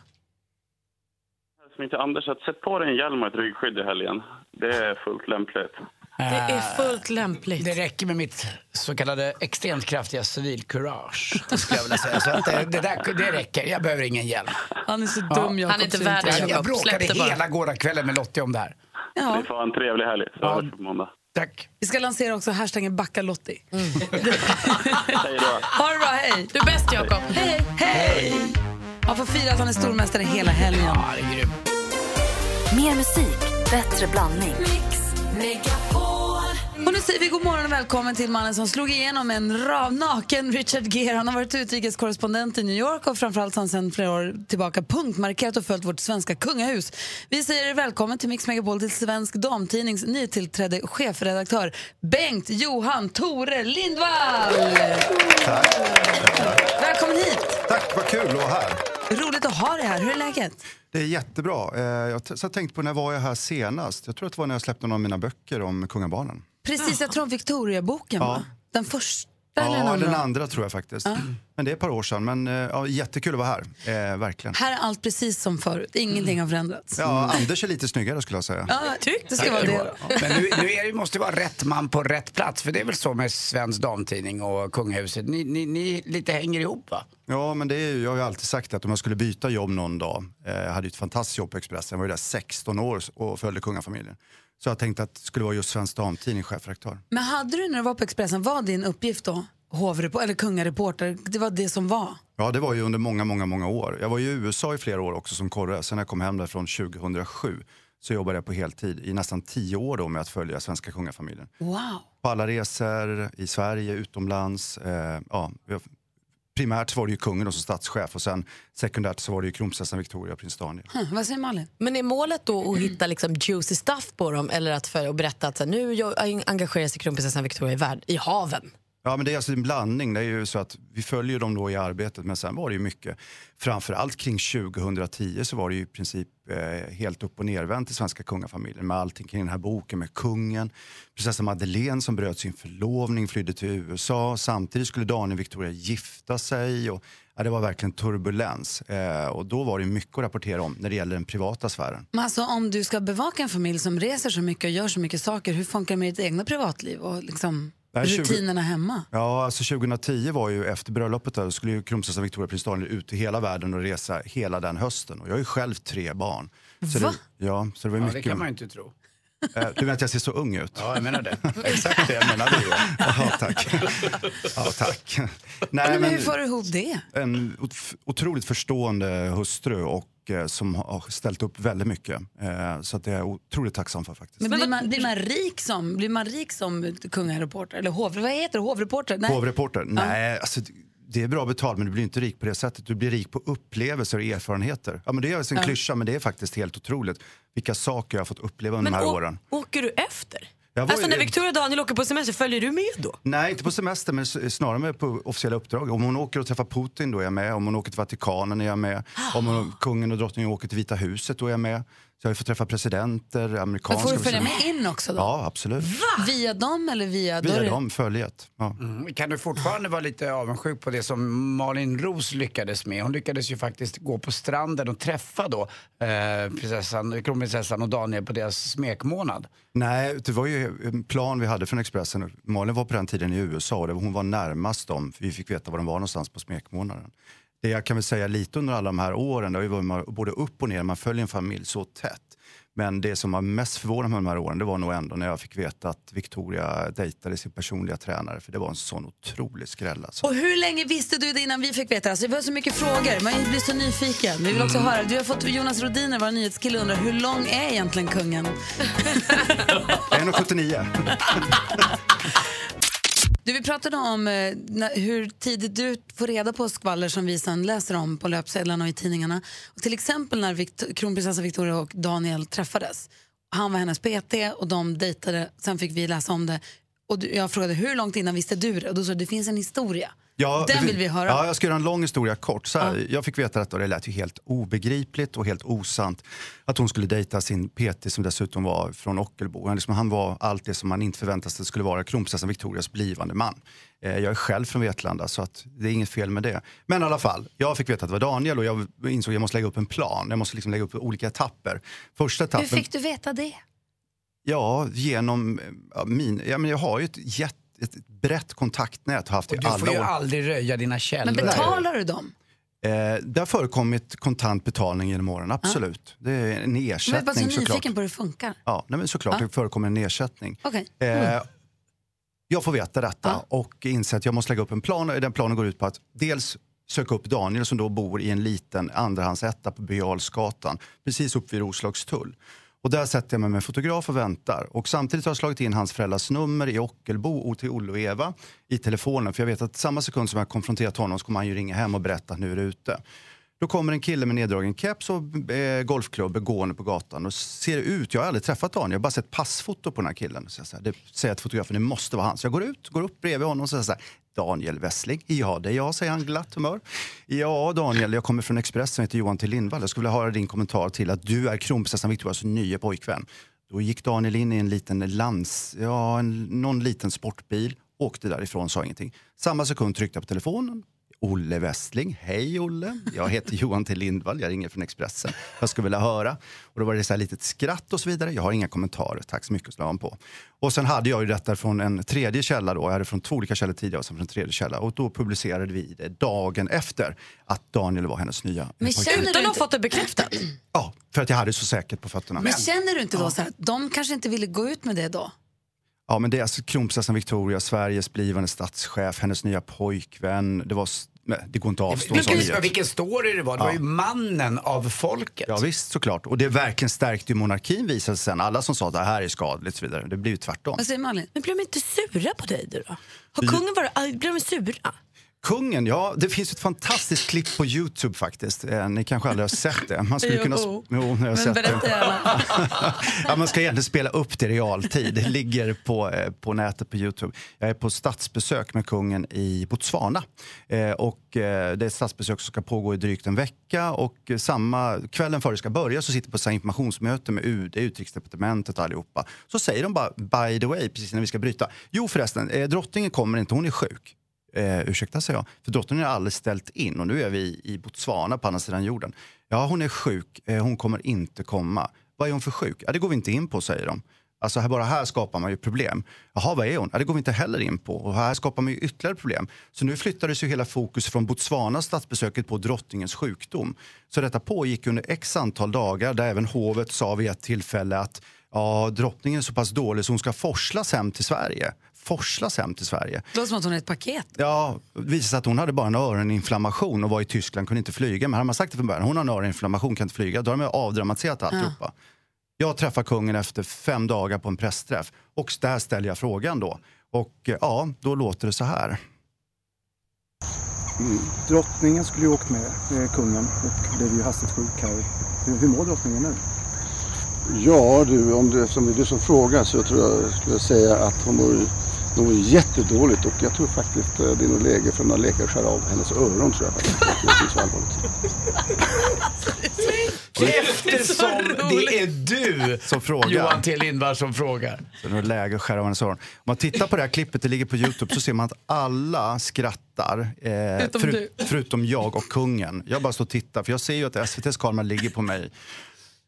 Som inte Anders, att sätt på dig en hjälm och ett ryggskydd i helgen. Det är fullt lämpligt. Det är fullt lämpligt. Det räcker med mitt så kallade extremt kraftiga civilkurage. Skulle jag vilja säga. Så att det, det, där, det räcker, jag behöver ingen hjälp. Han är så dum Jakob. Han är inte värd Jag, bråkade hela gårdagskvällen med Lottie om det här. Ja. Vi får ha en trevlig helg. Så Ja. hörs på måndag. Tack. Vi ska lansera också hashtaggen backa Lottie. Hej då. Ha det bra, hej! Du är bäst Jakob. Hej! Hej! Han får fira att han är stormästare hela helgen. Ja, det är grymt. Mer musik, bättre blandning. Och nu säger vi god morgon och välkommen till mannen som slog igenom en rav, naken Richard Gere. Han har varit utrikeskorrespondent i New York och framförallt har han sedan flera år tillbaka punktmarkerat och följt vårt svenska kungahus. Vi säger välkommen till Mix Megapol till Svensk Damtidnings nytillträdde chefredaktör Bengt Johan Tore Lindvall. Välkommen hit! Tack, vad kul att vara här. Roligt att ha dig här. Hur är läget? Det är jättebra. Eh, Jag t- så jag tänkte på när var jag här senast? Jag tror att det var när jag släppte någon av mina böcker om kungabarnen. Precis, jag tror Victoria-boken Ja. va? Den första eller den Ja, andra? den andra tror jag faktiskt. Men det är ett par år sedan. Men eh, ja, jättekul att vara här. Eh, verkligen. Här är allt precis som förut. Ingenting har förändrats. Ja, Anders är lite snyggare skulle jag säga. Ja, det ska vara det. Men nu, nu är det, måste vara rätt man på rätt plats. För det är väl så med Svensk Damtidning och kungahuset. Ni, ni, ni lite hänger ihop va? Ja, men det är jag har ju alltid sagt att om jag skulle byta jobb någon dag, eh, jag hade ju ett fantastiskt jobb på Expressen, jag var ju där 16 år och följde kungafamiljen. Så jag tänkte att det skulle vara just Svensk Damtidning chefredaktör. Men hade du när du var på Expressen, var din uppgift då hovreporter eller kungareporter? Det var det som var? Ja, det var ju under många, många, många år. Jag var i USA i flera år också som korre. Sen när jag kom hem därifrån 2007 så jobbade jag på heltid i nästan tio år då med att följa svenska kungafamiljen. Wow. På alla resor i Sverige, utomlands. Eh, ja, primärt så var det ju kungen då som statschef och sen sekundärt så var det ju kronprinsessan Victoria och prins Daniel. Hm, vad säger Malin? Men är målet då att hitta liksom juicy stuff på dem eller att för, att berätta att så här, nu jag- engagerar sig kronprinsessan Victoria i, värld, i haven? Ja, men det är alltså en blandning. Det är ju så att vi följer dem då i arbetet, men sen var det ju mycket, framförallt kring 2010 så var det ju i princip Eh, helt upp och nervänt i svenska kungafamiljen med allting kring den här boken med kungen, prinsessa Madeleine som bröt sin förlovning, flydde till USA. Samtidigt skulle Daniel och Victoria gifta sig och ja, det var verkligen turbulens. Eh, och då var det mycket att rapportera om när det gäller den privata sfären. Men alltså, om du ska bevaka en familj som reser så mycket och gör så mycket saker, hur funkar det med ditt egna privatliv och liksom Nej, 20 rutinerna hemma? Ja, alltså 2010 var ju efter bröllopet där, då skulle ju kronprinsessan Victoria prins Daniel ut i hela världen och resa hela den hösten. Och jag har ju själv tre barn. Så Va? Det, ja, så det var Ja, mycket. det kan man ju inte tro. Eh, Du menar att jag ser så ung ut? Ja, jag menar det. Exakt det jag menade ju. Ja, tack. Ja, tack. Nej, men hur får du ihop det? En ot- otroligt förstående hustru och eh, som har ställt upp väldigt mycket. Eh, Så att det är jag otroligt tacksam för faktiskt. Men blir man, blir man rik som, blir man rik som kungareporter? Eller hov, vad heter det? Hovreporter? Nej. Hovreporter? Nej, alltså, det är bra betalt men du blir inte rik på det sättet. Du blir rik på upplevelser och erfarenheter. Ja, men det är en Ja. klyscha men det är faktiskt helt otroligt vilka saker jag har fått uppleva under Men de här åren. åker du efter? Alltså när Victoria och Daniel åker på semester, följer du med då? Nej, inte på semester, men snarare med på officiella uppdrag. Om hon åker och träffar Putin, då är jag med. Om hon åker till Vatikanen är jag med. Om hon, kungen och drottningen åker till Vita huset, då är jag med. Så jag har fått träffa presidenter, Men amerikanska... får du följa med in också då? Ja, absolut. Via dem eller via... Via dem, följet. Ja. Mm. Kan du fortfarande vara lite avundsjuk på det som Malin Ros lyckades med? Hon lyckades ju faktiskt gå på stranden och träffa då eh, prinsessan, kronprinsessan och Daniel på deras smekmånad. Nej, det var ju en plan vi hade från Expressen. Malin var på den tiden i USA och hon var närmast dem. Vi fick veta var de var någonstans på smekmånaden. Det jag kan väl säga lite under alla de här åren, det har ju varit både upp och ner, man följer en familj så tätt. Men det som var mest förvånande med de här åren, det var nog ändå när jag fick veta att Victoria dejtade sin personliga tränare. För det var en sån otrolig skräll alltså. Och hur länge visste du det innan vi fick veta? Alltså, det var så mycket frågor. Man blir så nyfiken. Vi vill också Mm. höra. Du har fått Jonas Rodiner, vår nyhetskille, undrar hur lång är egentligen kungen? 1,79. Du, vi pratade om eh, när, hur tidigt du får reda på skvaller som vi sen läser om på löpsedlarna och i tidningarna. Och till exempel när Victor, kronprinsessa Victoria och Daniel träffades. Han var hennes PT och de dejtade, sen fick vi läsa om det. Och du, jag frågade hur långt innan visste du det? Och då sa du det finns en historia. Ja, Den vill vi höra. Ja, jag ska göra en lång historia kort. Så här, Jag fick veta och det lät ju helt obegripligt och helt osant. Att hon skulle dejta sin PT som dessutom var från Ockelbo. Han, liksom, han var allt det som man inte förväntade sig skulle vara kronprinsessan Victorias blivande man. Eh, jag är själv från Vetlanda så att det är inget fel med det. Men i alla fall, jag fick veta att det var Daniel och jag insåg att jag måste lägga upp en plan. Jag måste liksom lägga upp olika etapper. Första etappen... Hur fick du veta det? Ja, genom ja, min... Ja, men jag har ju ett, jätte, ett brett kontaktnät och haft i Du alla får ju år. aldrig röja dina källor. Men betalar du dem? Eh, det har förekommit kontant betalning genom åren, absolut. Det är en Jag är bara så ersättning såklart. nyfiken på hur det funkar. Ja, nej, men såklart, Ja. det förekommer en ersättning. Okej. Eh, jag får veta detta och inser att jag måste lägga upp en plan. Den planen går ut på att dels söka upp Daniel som då bor i en liten andrahandsetta på Birger Jarlsgatan, precis upp vid Roslagstull. Och där sätter jag mig med fotograf och väntar. Och samtidigt har jag slagit in hans föräldrars nummer i Ockelbo till Olle och Eva i telefonen. För jag vet att samma sekund som jag konfronterat honom så kommer han ju ringa hem och berätta att nu är det ute. Då kommer en kille med neddragen keps och eh, golfklubb gående på gatan och ser ut, jag har aldrig träffat honom, jag har bara sett passfoto på den här killen. Så jag så här, det säger jag till fotografen, det måste vara han. Så jag går ut, går upp bredvid honom och säger så här, Daniel Wessling, ja det är jag, säger han glatt humör. Ja Daniel, jag kommer från Expressen, heter Johan till Lindvall. Jag skulle vilja höra din kommentar till att du är kronprinsessan Victorias alltså nya pojkvän. Då gick Daniel in i en liten lands, ja, en, någon liten sportbil, åkte därifrån, sa ingenting. Samma sekund tryckte jag på telefonen, Olle Westling. Hej Olle, jag heter Johan T Lindvall, jag ringer från Expressen. Jag skulle vilja höra. Och då var det så här litet skratt och så vidare. Jag har inga kommentarer, tack så mycket, så han på. Och sen hade jag ju detta från en tredje källa då. Jag hade från två olika källor tidigare och sen från en tredje källa. Och då publicerade vi det dagen efter att Daniel var hennes nya Men känner du Utan att ha inte- fått det bekräftat? Ja, för att jag hade så säkert på fötterna. Men känner du inte då så här, de kanske inte ville gå ut med det då? Ja, men det är alltså kronprinsessan Victoria, Sveriges blivande statschef, hennes nya pojkvän. Det, var, nej, det går inte att avstå en sån Vilken, story det var. Det var Ja. ju mannen av folket. Ja visst såklart. Och det verkligen stärkte ju monarkin visade sig sen. Alla som sa att det här är skadligt och så vidare. Det blir ju tvärtom. Vad säger Malin? Men blev de inte sura på dig då? Har kungen varit, aj, blev de sura? Kungen, ja det finns ett fantastiskt klipp på Youtube faktiskt. Eh, ni kanske aldrig har sett det. Man skulle Jo. kunna... Jo, ni har Men sett det. ja, man ska egentligen spela upp det i realtid. Det ligger på, eh, på nätet på Youtube. Jag är på statsbesök med kungen i Botswana. Eh, och, eh, det är ett statsbesök som ska pågå i drygt en vecka. Och eh, samma kvällen före det ska börja så sitter jag på här informationsmöte med UD, Utrikesdepartementet och allihopa. Så säger de bara by the way precis när vi ska bryta. Jo förresten, eh, drottningen kommer inte, hon är sjuk. Eh, ursäkta, säger jag. För drottningen har aldrig ställt in och nu är vi i Botswana på andra sidan jorden. Ja, hon är sjuk. Eh, hon kommer inte komma. Vad är hon för sjuk? Ja, det går vi inte in på, säger de. Alltså här, bara här skapar man ju problem. Jaha, vad är hon? Ja, det går vi inte heller in på. Och här skapar man ju ytterligare problem. Så nu flyttades ju hela fokus från Botswanas statsbesöket på drottningens sjukdom. Så detta pågick under x antal dagar där även hovet sa vid ett tillfälle att ja, drottningen är så pass dålig så hon ska forslas hem till Sverige. Forslas hem till Sverige. Det låter som att hon är ett paket. Ja, visade sig att hon hade bara en öroninflammation och var i Tyskland, kunde inte flyga. Men hade man sagt det från början, hon har en öroninflammation, kan inte flyga. Då har de avdramatiserat alltihopa. Jag träffar kungen efter fem dagar på en pressträff och där ställer jag frågan då. Och eh, ja, då låter det så här. Mm. Drottningen skulle ju åkt med, eh, kungen, och blev ju hastigt sjuk här. Hur, hur mår drottningen nu? Ja du, om det, som det är du som frågar så tror jag skulle jag säga att hon mår, hon mår jättedåligt och jag tror faktiskt eh, det är nog läge för någon läkare att skära av hennes öron tror jag faktiskt. Det är så allvarligt. Eftersom det är du, Som frågar. Johan T Lindvall, som frågar. Så nu är det läge att skära av hennes öron. Om man tittar på det här klippet, det ligger på Youtube, så ser man att alla skrattar. Eh, Utom du. Förutom jag och kungen. Jag bara står och tittar, för jag ser ju att SVTs kamera ligger på mig.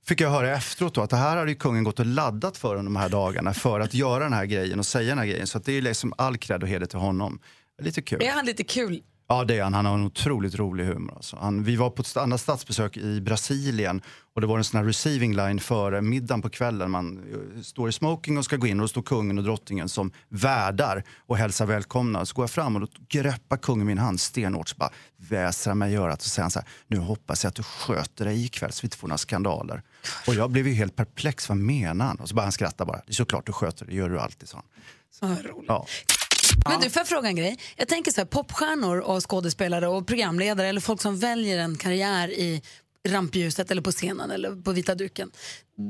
Fick jag höra efteråt då, att det här hade ju kungen gått och laddat för under de här dagarna för att göra den här grejen och säga den här grejen. Så att det är liksom all cred och heder till honom. Lite kul. Är han lite kul? Ja det är han, han har en otroligt rolig humor. Alltså. Han, vi var på ett annat statsbesök i Brasilien och det var en sån här receiving line före middagen på kvällen. Man eh, står i smoking och ska gå in och då står kungen och drottningen som värdar och hälsar välkomna. Så går jag fram och då greppar kungen min hand stenhårt så bara väsrar mig i örat och säger så här, nu hoppas jag att du sköter dig ikväll så vi inte får några skandaler. Och jag blev ju helt perplex, vad menar han? Och så bara han skrattar bara, det är såklart du sköter det gör du alltid, sa han. Ja. Men du, får jag fråga en grej? Jag tänker så här, popstjärnor och skådespelare och programledare eller folk som väljer en karriär i rampljuset eller på scenen eller på vita duken.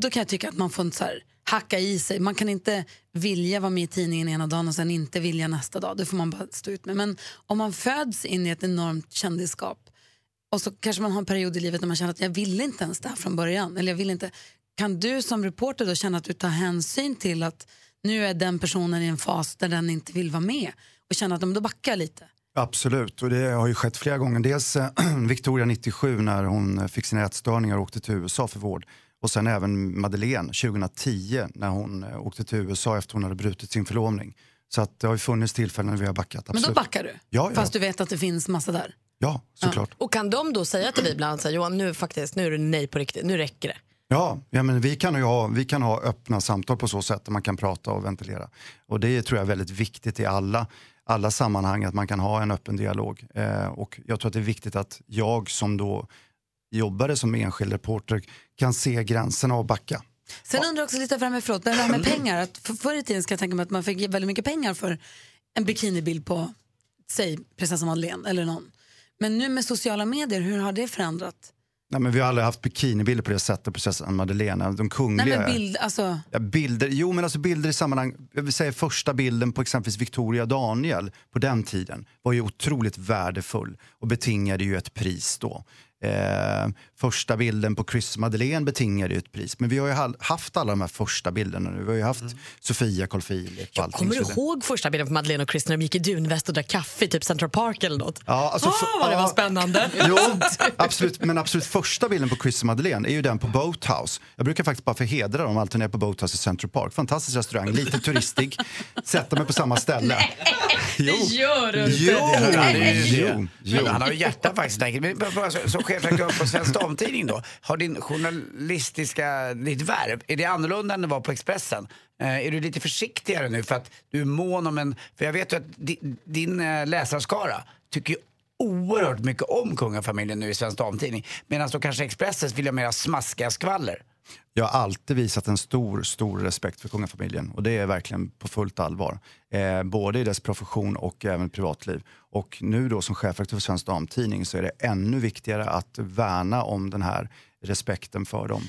Då kan jag tycka att man får så här, hacka i sig. Man kan inte vilja vara med i tidningen ena dagen och sen inte vilja nästa dag. Det får man bara stå ut med. Men om man föds in i ett enormt kändisskap och så kanske man har en period i livet när man känner att jag ville inte ens det här från början. Eller jag vill inte. Kan du som reporter då känna att du tar hänsyn till att nu är den personen i en fas där den inte vill vara med och känna att de då backar lite? Absolut, och det har ju skett flera gånger. Dels eh, Victoria 97 när hon fick sina ätstörningar och åkte till USA för vård. Och sen även Madeleine 2010 när hon eh, åkte till USA efter hon hade brutit sin förlovning. Så att det har ju funnits tillfällen när vi har backat. Men Absolut. då backar du? Ja, ja. Fast du vet att det finns massa där? Ja, såklart. Och kan de då säga till dig ibland så här, Johan nu faktiskt, nu är det nej på riktigt, nu räcker det. Ja, ja men vi, kan ju ha, vi kan ha öppna samtal på så sätt där man kan prata och ventilera. Och det tror jag är väldigt viktigt i alla, alla sammanhang att man kan ha en öppen dialog. Eh, och jag tror att det är viktigt att jag som då jobbade som enskild reporter kan se gränserna och backa. Sen undrar jag också lite med, förlåt, det här med pengar. Att för, förr i tiden ska jag tänka mig att man fick väldigt mycket pengar för en bikinibild på, säg prinsessan Madeleine eller någon. Men nu med sociala medier, hur har det förändrat? Nej, men vi har aldrig haft bikinibilder på det sättet, prinsessan Madeleine. De kungliga... Nej bild, alltså, Ja, bilder, jo men alltså bilder i sammanhang, jag vill säga första bilden på exempelvis Victoria Daniel på den tiden var ju otroligt värdefull och betingade ju ett pris då. Eh, första bilden på Chris Madeleine betingade ju ett pris. Men vi har ju ha- haft alla de här första bilderna nu. Vi har ju haft Sofia Carl Philip och allting. Kommer du så det- ihåg första bilden på Madeleine och Chris när de gick i dunväst och drack kaffe i typ Central Park eller något? Ja, alltså, för- Åh, vad det var spännande. Jo, absolut. Men absolut första bilden på Chris och Madeleine är ju den på Boathouse. Jag brukar faktiskt bara förhedra dem alltid när jag är på Boathouse i Central Park. Fantastisk restaurang, lite turistig. Sätta mig på samma ställe. Jo. gör du inte. Jo, jo, det. jo. Men han har ju hjärta faktiskt. Men så- Som chefredaktör på Svensk Damtidning då, har din journalistiska, ditt värv, är det annorlunda än det var på Expressen? Eh, är du lite försiktigare nu för att du är mån om en, för jag vet ju att di, din eh, läsarskara tycker ju oerhört mycket om kungafamiljen nu i Svensk Damtidning. Medan då kanske Expressen vill ha mera smaskiga skvaller. Jag har alltid visat en stor, stor respekt för kungafamiljen och det är verkligen på fullt allvar. Eh, både i dess profession och även privatliv. Och nu då som chefredaktör för Svensk Damtidning så är det ännu viktigare att värna om den här respekten för dem.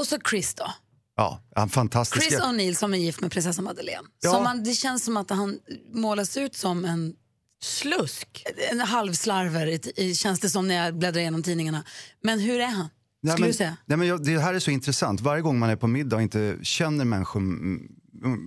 Och så Chris då. Ja, han fantastisk. Chris O'Neill som är gift med prinsessa Madeleine. Ja. Som man, det känns som att han målas ut som en slusk. En halvslarver, känns det som när jag bläddrar igenom tidningarna. Men hur är han? Nej, men, nej, men jag, det här är så intressant. Varje gång man är på middag och inte känner människor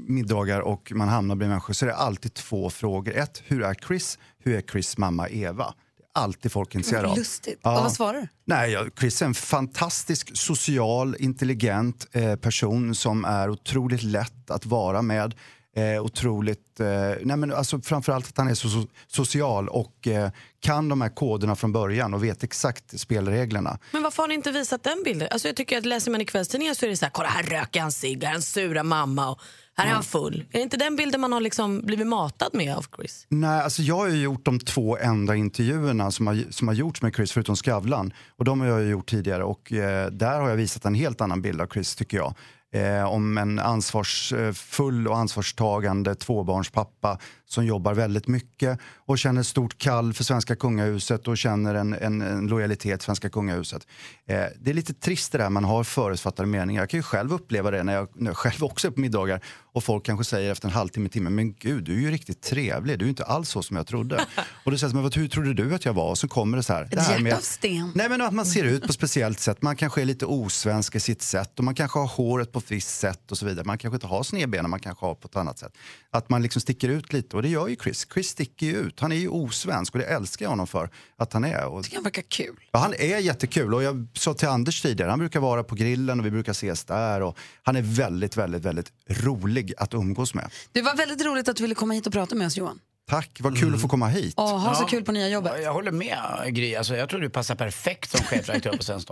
middagar och man hamnar bland människor så är det alltid två frågor. Ett, hur är Chris? Hur är Chris mamma Eva? Det är alltid folk intresserade av. Lustigt. Ja. Och vad svarar du? Nej, ja, Chris är en fantastisk, social, intelligent eh, person som är otroligt lätt att vara med. Eh, otroligt, eh, nej men alltså framförallt att han är så, so social och eh, kan de här koderna från början och vet exakt spelreglerna. Men varför har ni inte visat den bilden? Alltså jag tycker att läser man i kvällstidningen så är det så här, kolla här röker han cigg, här sura mamma och här är han full. Är det inte den bilden man har liksom blivit matad med av Chris? Nej, alltså jag har ju gjort de två enda intervjuerna som har, som har gjorts med Chris, förutom Skavlan. Och de har jag gjort tidigare och eh, där har jag visat en helt annan bild av Chris tycker jag. Eh, om en ansvarsfull och ansvarstagande tvåbarnspappa som jobbar väldigt mycket och känner ett stort kall för svenska kungahuset och känner en, en, en lojalitet till svenska kungahuset. Eh, det är lite trist det där man har förutfattade meningar. Jag kan ju själv uppleva det när jag, när jag själv också är på middagar och folk kanske säger efter en halvtimme, timme, men gud du är ju riktigt trevlig, du är inte alls så som jag trodde. och då säger vad, hur trodde du att jag var? Och så kommer det så här. det här Ett hjärta av sten. Nej men att man ser ut på ett speciellt sätt, man kanske är lite osvensk i sitt sätt och man kanske har håret på ett visst sätt och så vidare. Man kanske inte har snedbenen, man kanske har på ett annat sätt. Att man liksom sticker ut lite och det gör ju Chris. Chris sticker ju ut, han är ju osvensk och det älskar jag honom för att han är. Och, Han verkar kul. Ja, han är jättekul och jag sa till Anders tidigare, han brukar vara på grillen och vi brukar ses där och han är väldigt, väldigt, väldigt rolig att umgås med. Det var väldigt roligt att du ville komma hit och prata med oss Johan. Tack, vad kul att få komma hit. Och ha så kul på nya jobbet. Jag håller med Gry, alltså, jag tror du passar perfekt som chefredaktör på Svensk.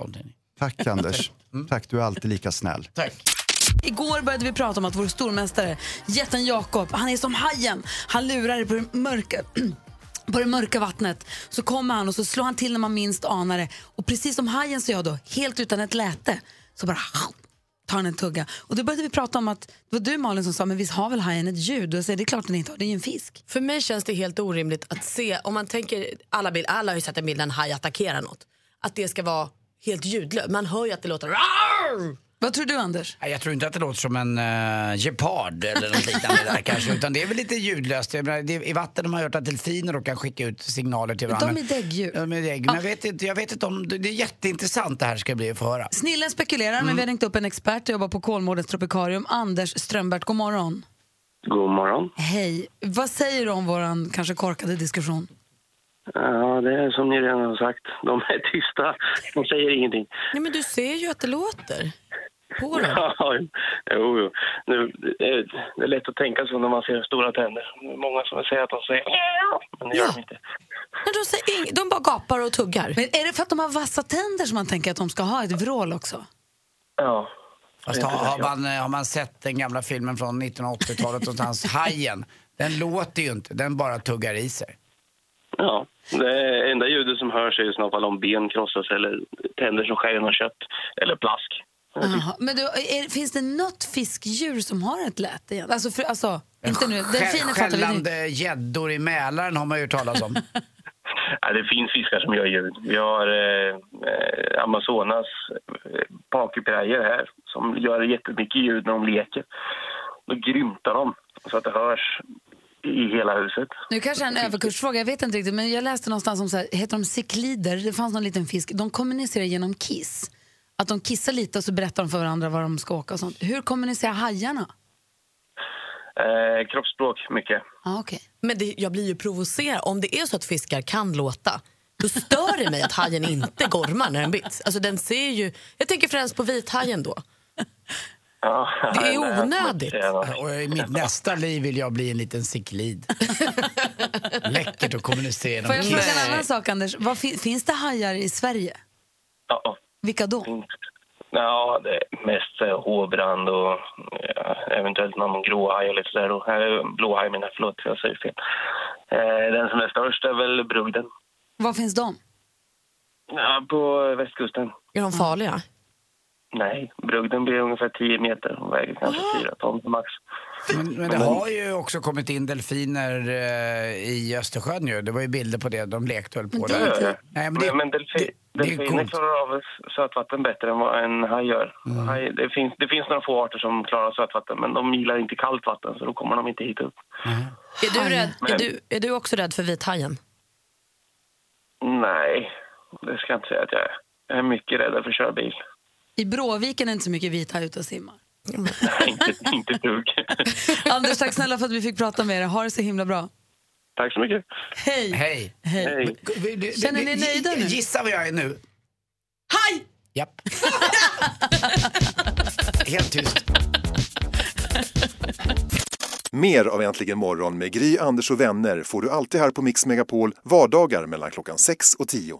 Tack Anders, tack du är alltid lika snäll. Tack. Igår började vi prata om att vår stormästare, jätten Jakob, han är som hajen. Han lurar dig på det mörka på det mörka vattnet så kommer han och så slår han till när man minst anar det. Och precis som hajen så jag då, helt utan ett läte, så bara tar han en tugga. Och då började vi prata om att, det var du Malin som sa, men visst har väl hajen ett ljud? Och jag säger, det är klart den inte har, det är ju en fisk. För mig känns det helt orimligt att se, om man tänker, alla, bild, alla har ju sett en bild där en haj attackerar något, att det ska vara helt ljudlöst. Man hör ju att det låter Rawr! Vad tror du Anders? Jag tror inte att det låter som en uh, gepard eller något liknande där kanske. Utan det är väl lite ljudlöst. Menar, det, I vatten har man hört att delfiner kan skicka ut signaler till varandra. De är däggdjur. De är dägg. Men jag vet, inte, jag vet inte om... Det det är jätteintressant det här ska bli att få höra. Snillen spekulerar, men vi har ringt upp en expert och jobbar på Kolmårdens tropikarium, Anders Strömbert. God morgon. God morgon. Hej. Vad säger du om våran kanske korkade diskussion? Ja, det är som ni redan har sagt. De är tysta. De säger ingenting. Nej, men du ser ju att det låter på dem. Ja, jo, jo. Nu, det, är, lätt att tänka så när man ser stora tänder. Många som säger att de säger men det gör de inte. Men de, säger ing- de bara gapar och tuggar. Men är det för att de har vassa tänder som man tänker att de ska ha ett vrål också? Ja. Fast har, har, man, eh, har man sett den gamla filmen från 1980-talet någonstans, Hajen, den låter ju inte, den bara tuggar i sig. Ja, det enda ljudet som hörs är i så fall om ben krossas eller tänder som skär genom kött. Eller plask. Jaha. Men du, är, finns det något fiskdjur som har ett läte? igen? Alltså, för, alltså inte nu. Vi nu. Skällande gäddor i Mälaren har man ju hört talas om. Ja, det finns fiskar som gör ljud. Vi har eh, eh, Amazonas eh, pakupirajer här som gör jättemycket ljud när de leker. Då grymtar de så att det hörs i hela huset. Nu kanske är en överkursfråga, jag vet inte riktigt. Men jag läste någonstans om, så här, heter de ciklider? Det fanns någon liten fisk. De kommunicerar genom kiss. Att de kissar lite och så berättar de för varandra var de ska åka och sånt. Hur kommunicerar hajarna? Eh, kroppsspråk, mycket. Ah, okay. Men det, jag blir ju provocerad. Om det är så att fiskar kan låta, då stör det mig att hajen inte gormar när den bits. Alltså den ser ju... Jag tänker främst på vithajen då. Ja, Det är onödigt. Och i mitt nästa liv vill jag bli en liten ciklid. Läckert att kommunicera. Får jag fråga en annan sak, Anders? Vad fin- finns det hajar i Sverige? Ja. Vilka då? Ja, det är mest eh, håbrand och ja, eventuellt någon gråhaj eller sådär. då. Eller blåhaj menar jag, förlåt, jag säger fel. Eh, den som är störst är väl brugden. Var finns de? Ja, på västkusten. Är de farliga? Nej, brugden blir ungefär 10 meter och väger kanske 4 ton max. Men, men det har ju också kommit in delfiner eh, i Östersjön ju. Det var ju bilder på det, de lekte väl på det. det. är- Nej, men men det, men delfi, det delfiner klarar av sötvatten bättre än vad en haj gör. Haj, det, finns, det finns några få arter som klarar sötvatten, men de gillar inte kallt vatten, så då kommer de inte hit upp. Är du, rädd, är, du, är du också rädd för vithajen? Nej, det ska jag inte säga att jag är. Jag är mycket rädd för att köra bil. I Bråviken är inte så mycket vita ute och simmar. Nej, inte, inte dugg. Anders, tack snälla för att vi fick prata med dig. Ha det så himla bra. Tack så mycket. Hej! Hej! Hej. Känner ni er nöjda nu? Gissa vad jag är nu. Hej! Japp. Helt tyst. Mer av Äntligen morgon med Gry, Anders och vänner får du alltid här på Mix Megapol vardagar mellan klockan 6 och 10.